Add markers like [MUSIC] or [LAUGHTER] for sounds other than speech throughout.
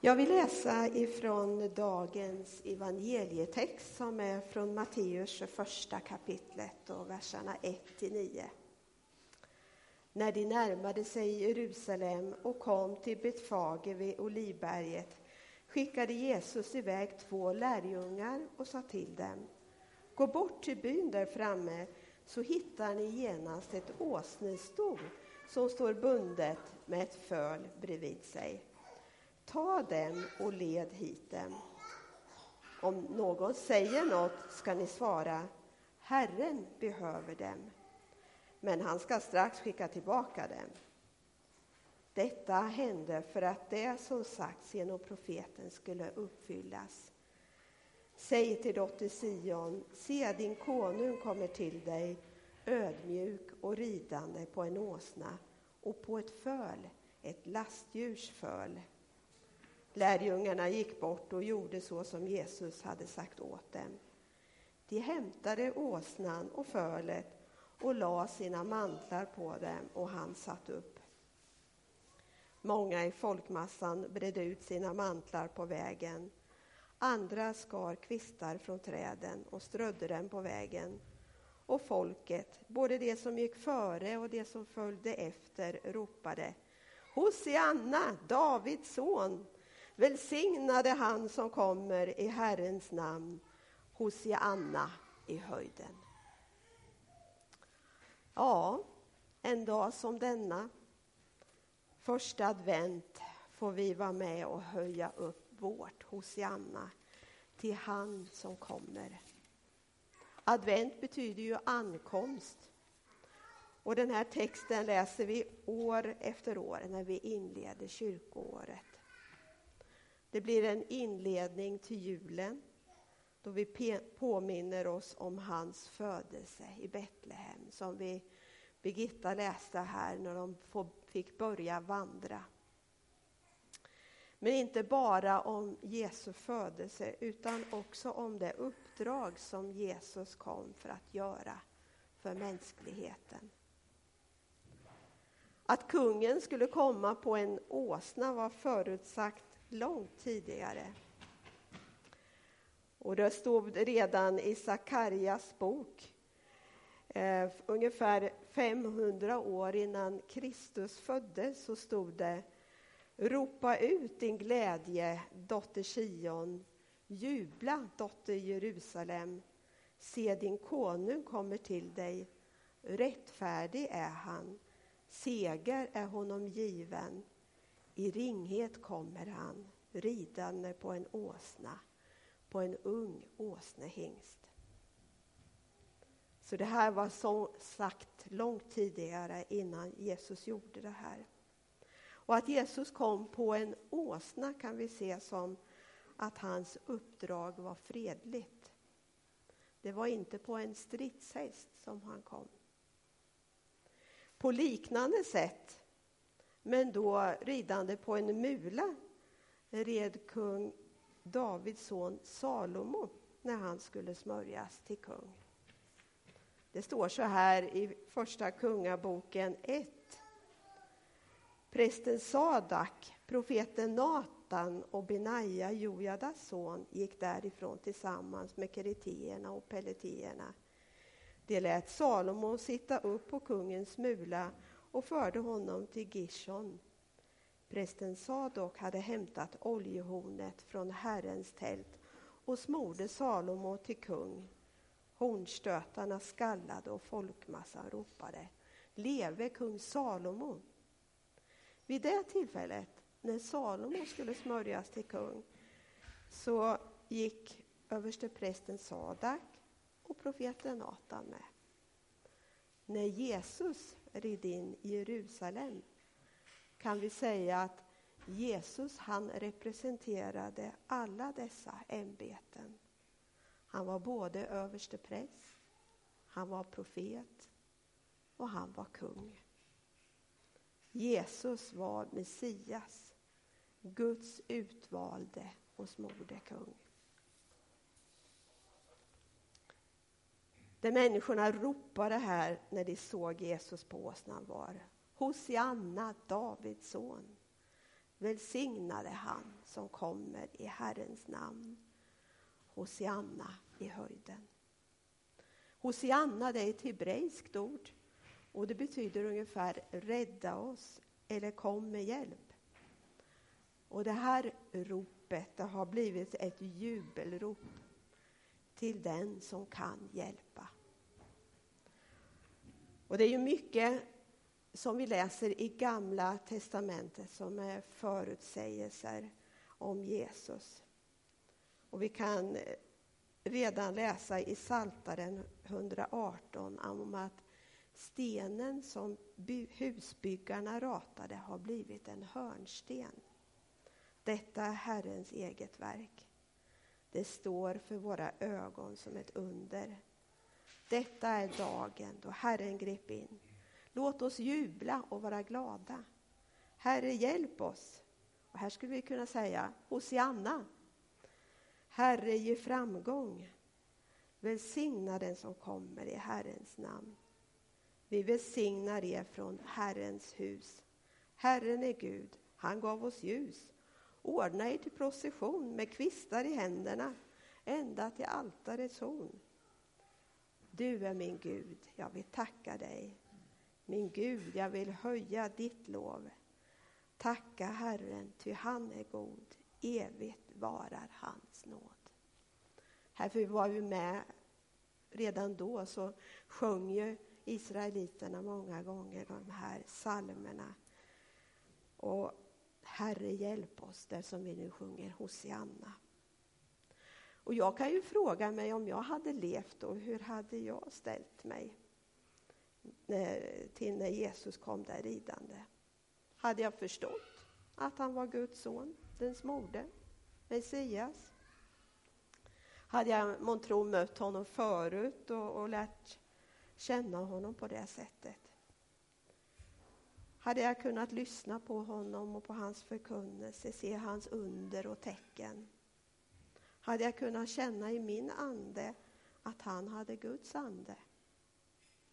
Jag vill läsa ifrån dagens evangelietext som är från Matteus första kapitlet och verserna 1 till 9. När de närmade sig Jerusalem och kom till Betfage vid Olivberget skickade Jesus iväg två lärjungar och sa till dem Gå bort till byn där framme så hittar ni genast ett åsnesto som står bundet med ett föl bredvid sig. Ta dem och led hit dem. Om någon säger något ska ni svara Herren behöver dem. Men han ska strax skicka tillbaka dem. Detta hände för att det som sagts genom profeten skulle uppfyllas. Säg till dotter Sion, se din konung kommer till dig, ödmjuk och ridande på en åsna och på ett föl, ett lastdjurs föl. Lärjungarna gick bort och gjorde så som Jesus hade sagt åt dem. De hämtade åsnan och fölet och la sina mantlar på dem och han satt upp. Många i folkmassan bredde ut sina mantlar på vägen. Andra skar kvistar från träden och strödde dem på vägen. Och folket, både de som gick före och de som följde efter, ropade Hosianna, Davids son! Välsignade han som kommer i Herrens namn, Hosianna i höjden. Ja, en dag som denna, första advent, får vi vara med och höja upp vårt Hosianna till han som kommer. Advent betyder ju ankomst. Och den här texten läser vi år efter år när vi inleder kyrkoåret. Det blir en inledning till julen då vi påminner oss om hans födelse i Betlehem som vi Birgitta läste här när de fick börja vandra. Men inte bara om Jesu födelse utan också om det uppdrag som Jesus kom för att göra för mänskligheten. Att kungen skulle komma på en åsna var förutsagt långt tidigare. Och det stod redan i Sakarjas bok, eh, ungefär 500 år innan Kristus föddes, så stod det Ropa ut din glädje, dotter Sion. Jubla, dotter Jerusalem. Se, din konung kommer till dig. Rättfärdig är han. Seger är honom given. I ringhet kommer han, ridande på en åsna, på en ung åsnehingst. Så det här var så sagt långt tidigare innan Jesus gjorde det här. Och att Jesus kom på en åsna kan vi se som att hans uppdrag var fredligt. Det var inte på en stridshäst som han kom. På liknande sätt men då ridande på en mula red kung Davids son Salomo när han skulle smörjas till kung. Det står så här i Första Kungaboken 1. Prästen Sadak, profeten Natan och Benaja, Jojadas son, gick därifrån tillsammans med keretierna och peletierna. De lät Salomo sitta upp på kungens mula och förde honom till Gishon. Prästen Sadok hade hämtat oljehornet från Herrens tält och smorde Salomo till kung. Hornstötarna skallade och folkmassan ropade Leve kung Salomo! Vid det tillfället, när Salomo skulle smörjas till kung, så gick översteprästen Sadak och profeten Natan med. När Jesus rid in i Jerusalem kan vi säga att Jesus han representerade alla dessa ämbeten. Han var både överstepräst, han var profet och han var kung. Jesus var Messias, Guds utvalde och smorde kung. Det människorna ropade här när de såg Jesus på åsnan var Hosianna, Davids son. Välsignade han som kommer i Herrens namn. Hosianna i höjden. Hosianna det är ett hebreiskt ord och det betyder ungefär rädda oss eller kom med hjälp. Och det här ropet det har blivit ett jubelrop till den som kan hjälpa. Och det är ju mycket som vi läser i Gamla testamentet som är förutsägelser om Jesus. Och vi kan eh, redan läsa i Saltaren 118 om att stenen som husbyggarna ratade har blivit en hörnsten. Detta är Herrens eget verk. Det står för våra ögon som ett under. Detta är dagen då Herren grep in. Låt oss jubla och vara glada. Herre, hjälp oss. Och här skulle vi kunna säga Hosianna. Herre, ge framgång. Välsigna den som kommer i Herrens namn. Vi välsignar er från Herrens hus. Herren är Gud, han gav oss ljus. Ordna er till procession med kvistar i händerna ända till altarets horn. Du är min Gud, jag vill tacka dig. Min Gud, jag vill höja ditt lov. Tacka Herren, ty han är god. Evigt varar hans nåd. Här var vi med redan då så sjöng ju israeliterna många gånger de här psalmerna. Och Herre hjälp oss, där som vi nu sjunger Hosianna. Och jag kan ju fråga mig om jag hade levt då, hur hade jag ställt mig till när Jesus kom där ridande? Hade jag förstått att han var Guds son, den smorde, Messias? Hade jag månntro mött honom förut och, och lärt känna honom på det sättet? Hade jag kunnat lyssna på honom och på hans förkunnelse, se hans under och tecken? Hade jag kunnat känna i min ande att han hade Guds ande?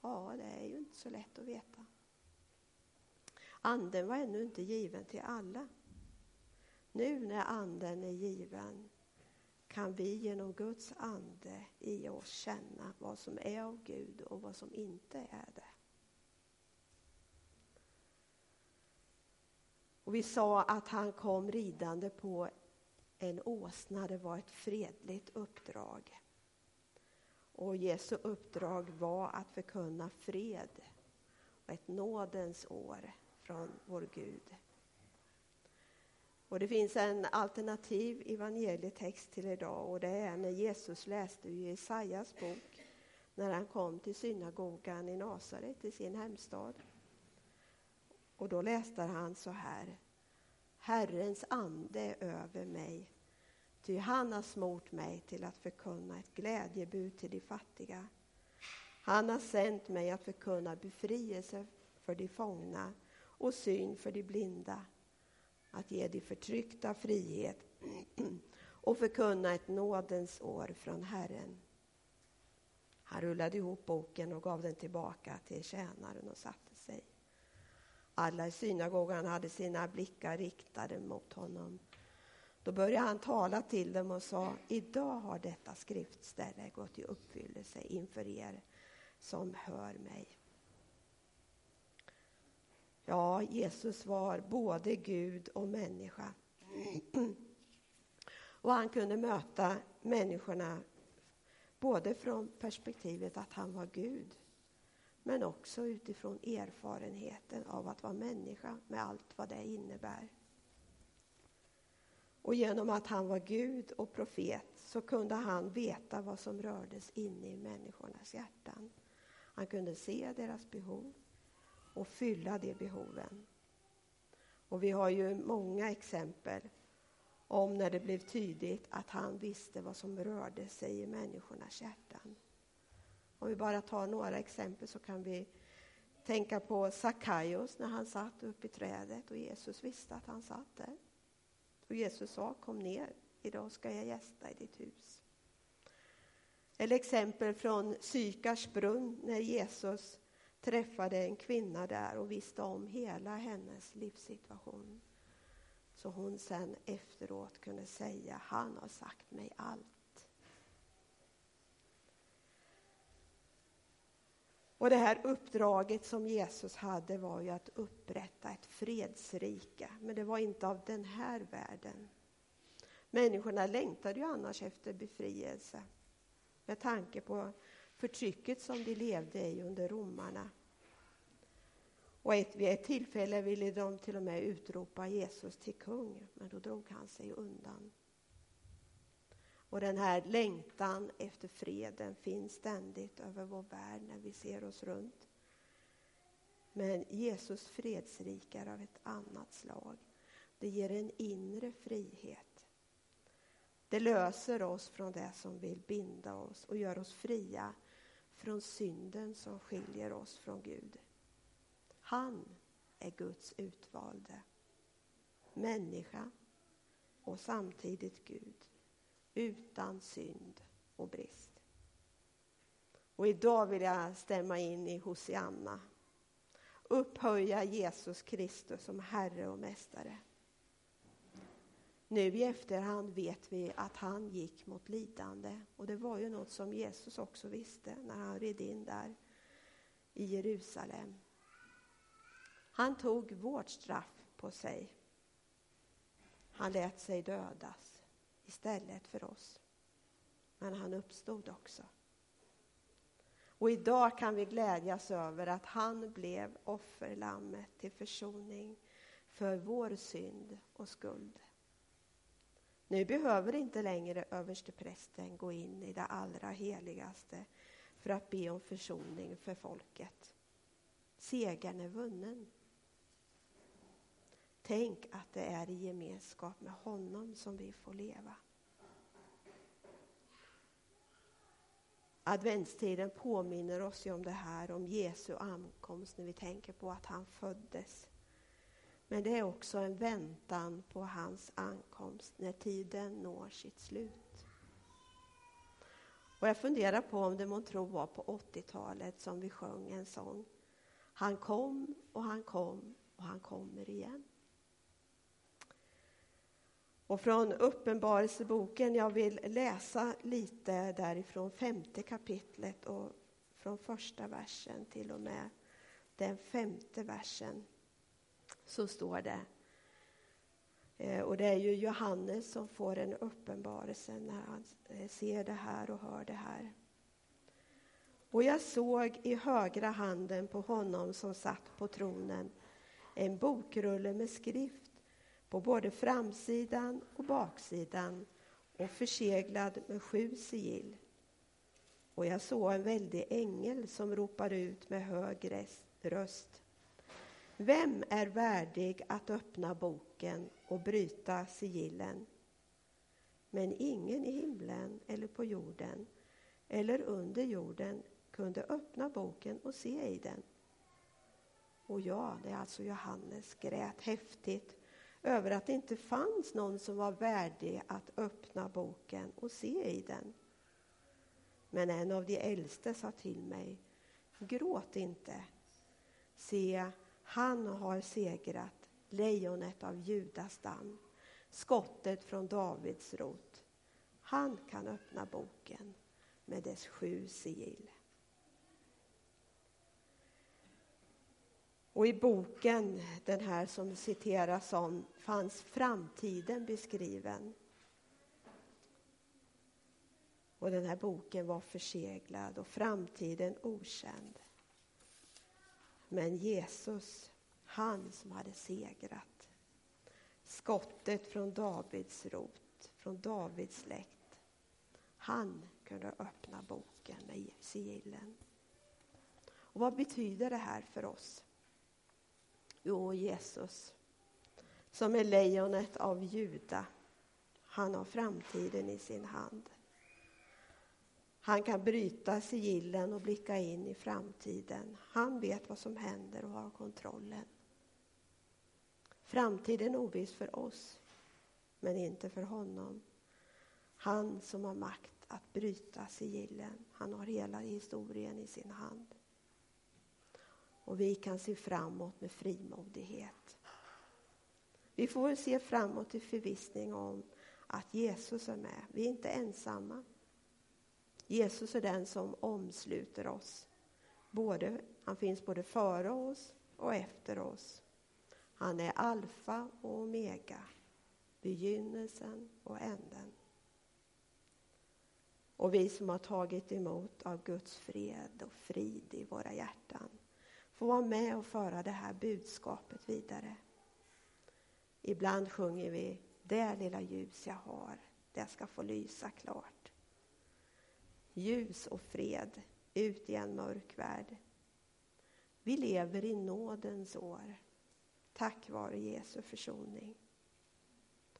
Ja, det är ju inte så lätt att veta. Anden var ännu inte given till alla. Nu när anden är given kan vi genom Guds ande i oss känna vad som är av Gud och vad som inte är det. Och vi sa att han kom ridande på en åsna. Det var ett fredligt uppdrag. Och Jesu uppdrag var att förkunna fred och ett nådens år från vår Gud. Och det finns en alternativ evangelietext till idag och det är när Jesus läste i Jesajas bok när han kom till synagogan i Nasaret i sin hemstad. Och då läste han så här. Herrens ande är över mig, ty han har smort mig till att förkunna ett glädjebud till de fattiga. Han har sänt mig att förkunna befrielse för de fångna och syn för de blinda, att ge de förtryckta frihet [CLEARS THROAT] och förkunna ett nådens år från Herren. Han rullade ihop boken och gav den tillbaka till tjänaren och satte. Alla i synagogan hade sina blickar riktade mot honom. Då började han tala till dem och sa, idag har detta skriftställe gått i uppfyllelse inför er som hör mig. Ja, Jesus var både Gud och människa. [CLEARS THROAT] Och han kunde möta människorna både från perspektivet att han var Gud men också utifrån erfarenheten av att vara människa med allt vad det innebär. Och genom att han var Gud och profet så kunde han veta vad som rördes inne i människornas hjärtan. Han kunde se deras behov och fylla de behoven. Och vi har ju många exempel om när det blev tydligt att han visste vad som rörde sig i människornas hjärtan. Om vi bara tar några exempel så kan vi tänka på Sackaios när han satt uppe i trädet och Jesus visste att han satt där. Och Jesus sa kom ner, idag ska jag gästa i ditt hus. Eller exempel från Sykars brunn när Jesus träffade en kvinna där och visste om hela hennes livssituation. Så hon sen efteråt kunde säga, han har sagt mig allt. Och det här uppdraget som Jesus hade var ju att upprätta ett fredsrike, men det var inte av den här världen. Människorna längtade ju annars efter befrielse med tanke på förtrycket som de levde i under romarna. Och ett, vid ett tillfälle ville de till och med utropa Jesus till kung, men då drog han sig undan. Och den här längtan efter freden finns ständigt över vår värld när vi ser oss runt. Men Jesus fredsrik är av ett annat slag. Det ger en inre frihet. Det löser oss från det som vill binda oss och gör oss fria från synden som skiljer oss från Gud. Han är Guds utvalde. Människa och samtidigt Gud. Utan synd och brist. Och idag vill jag stämma in i Hosianna. Upphöja Jesus Kristus som Herre och Mästare. Nu i efterhand vet vi att han gick mot lidande och det var ju något som Jesus också visste när han red in där i Jerusalem. Han tog vårt straff på sig. Han lät sig dödas istället för oss. Men han uppstod också. Och idag kan vi glädjas över att han blev offerlammet till försoning för vår synd och skuld. Nu behöver inte längre översteprästen gå in i det allra heligaste för att be om försoning för folket. Segern är vunnen. Tänk att det är i gemenskap med honom som vi får leva. Adventstiden påminner oss ju om det här, om Jesu ankomst när vi tänker på att han föddes. Men det är också en väntan på hans ankomst när tiden når sitt slut. Och jag funderar på om det månntro var på 80-talet som vi sjöng en sång. Han kom och han kom och han kommer igen. Och från Uppenbarelseboken, jag vill läsa lite därifrån femte kapitlet och från första versen till och med den femte versen. Så står det. Eh, och det är ju Johannes som får en uppenbarelse när han eh, ser det här och hör det här. Och jag såg i högra handen på honom som satt på tronen en bokrulle med skrift på både framsidan och baksidan och förseglad med sju sigill. Och jag såg en väldig ängel som ropade ut med hög röst. Vem är värdig att öppna boken och bryta sigillen? Men ingen i himlen eller på jorden eller under jorden kunde öppna boken och se i den. Och jag, det är alltså Johannes, grät häftigt över att det inte fanns någon som var värdig att öppna boken och se i den. Men en av de äldste sa till mig, gråt inte. Se, han har segrat, lejonet av Judas stam, skottet från Davids rot. Han kan öppna boken med dess sju sigill. Och i boken, den här som citeras om, fanns framtiden beskriven. Och den här boken var förseglad och framtiden okänd. Men Jesus, han som hade segrat. Skottet från Davids rot, från Davids släkt. Han kunde öppna boken med sigillen. Och vad betyder det här för oss? Jo, Jesus, som är lejonet av Juda, han har framtiden i sin hand. Han kan bryta sigillen och blicka in i framtiden. Han vet vad som händer och har kontrollen. Framtiden är oviss för oss, men inte för honom. Han som har makt att bryta sigillen, han har hela historien i sin hand. Och vi kan se framåt med frimodighet. Vi får se framåt i förvissning om att Jesus är med. Vi är inte ensamma. Jesus är den som omsluter oss. Både, han finns både före oss och efter oss. Han är alfa och omega, begynnelsen och änden. Och vi som har tagit emot av Guds fred och frid i våra hjärtan få vara med och föra det här budskapet vidare. Ibland sjunger vi Det lilla ljus jag har, det ska få lysa klart. Ljus och fred ut i en mörk värld. Vi lever i nådens år tack vare Jesu försoning.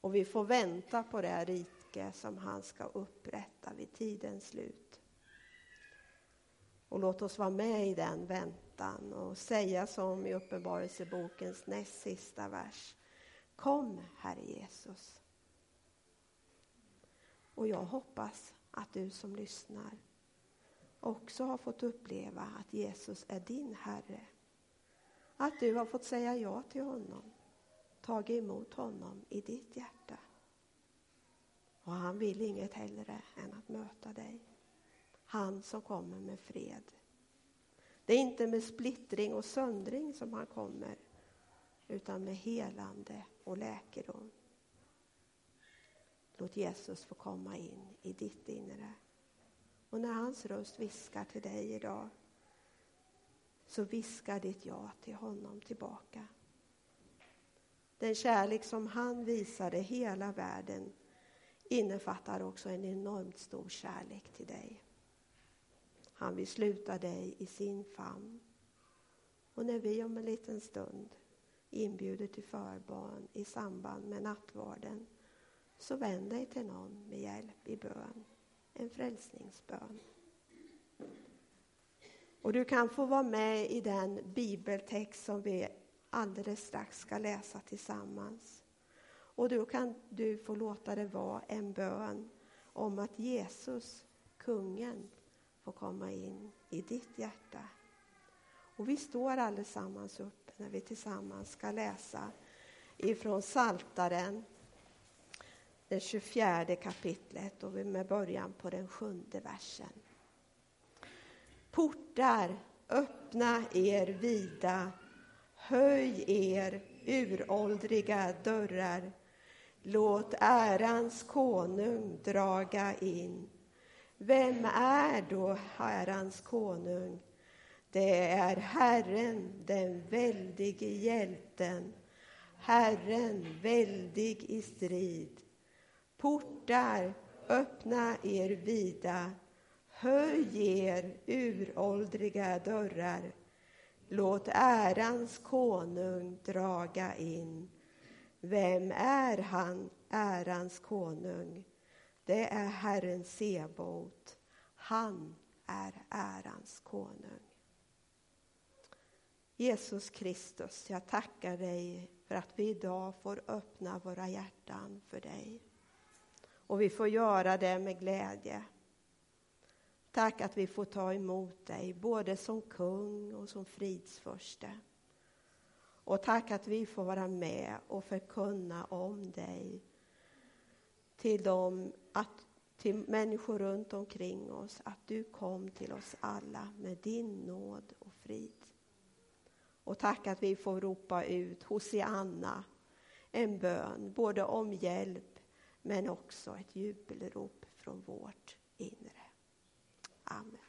Och vi får vänta på det rike som han ska upprätta vid tidens slut. Och låt oss vara med i den väntan och säga som i Uppenbarelsebokens näst sista vers. Kom, Herre Jesus. Och jag hoppas att du som lyssnar också har fått uppleva att Jesus är din Herre. Att du har fått säga ja till honom, tagit emot honom i ditt hjärta. Och han vill inget hellre än att möta dig. Han som kommer med fred. Det är inte med splittring och söndring som han kommer, utan med helande och läkedom. Låt Jesus få komma in i ditt inre. Och när hans röst viskar till dig idag så viskar ditt ja till honom tillbaka. Den kärlek som han visade hela världen innefattar också en enormt stor kärlek till dig. Han vill sluta dig i sin famn. Och när vi om en liten stund inbjuder till förbön i samband med nattvarden så vänd dig till någon med hjälp i bön, en frälsningsbön. Och du kan få vara med i den bibeltext som vi alldeles strax ska läsa tillsammans. Och då kan du få låta det vara en bön om att Jesus, kungen, få komma in i ditt hjärta. Och vi står allesammans upp när vi tillsammans ska läsa ifrån Saltaren det 24 kapitlet och med början på den sjunde versen. Portar, öppna er vida, höj er uråldriga dörrar. Låt ärans konung draga in. Vem är då ärans konung? Det är Herren, den väldige hjälten, Herren väldig i strid. Portar, öppna er vida, höj er uråldriga dörrar. Låt ärans konung draga in. Vem är han, ärans konung? Det är Herren Sebot. Han är ärans konung. Jesus Kristus, jag tackar dig för att vi idag får öppna våra hjärtan för dig. Och vi får göra det med glädje. Tack att vi får ta emot dig, både som kung och som fridsförste. Och tack att vi får vara med och förkunna om dig till, dem, att, till människor runt omkring oss, att du kom till oss alla med din nåd och frid. Och tack att vi får ropa ut Hosianna, en bön både om hjälp men också ett jubelrop från vårt inre. Amen.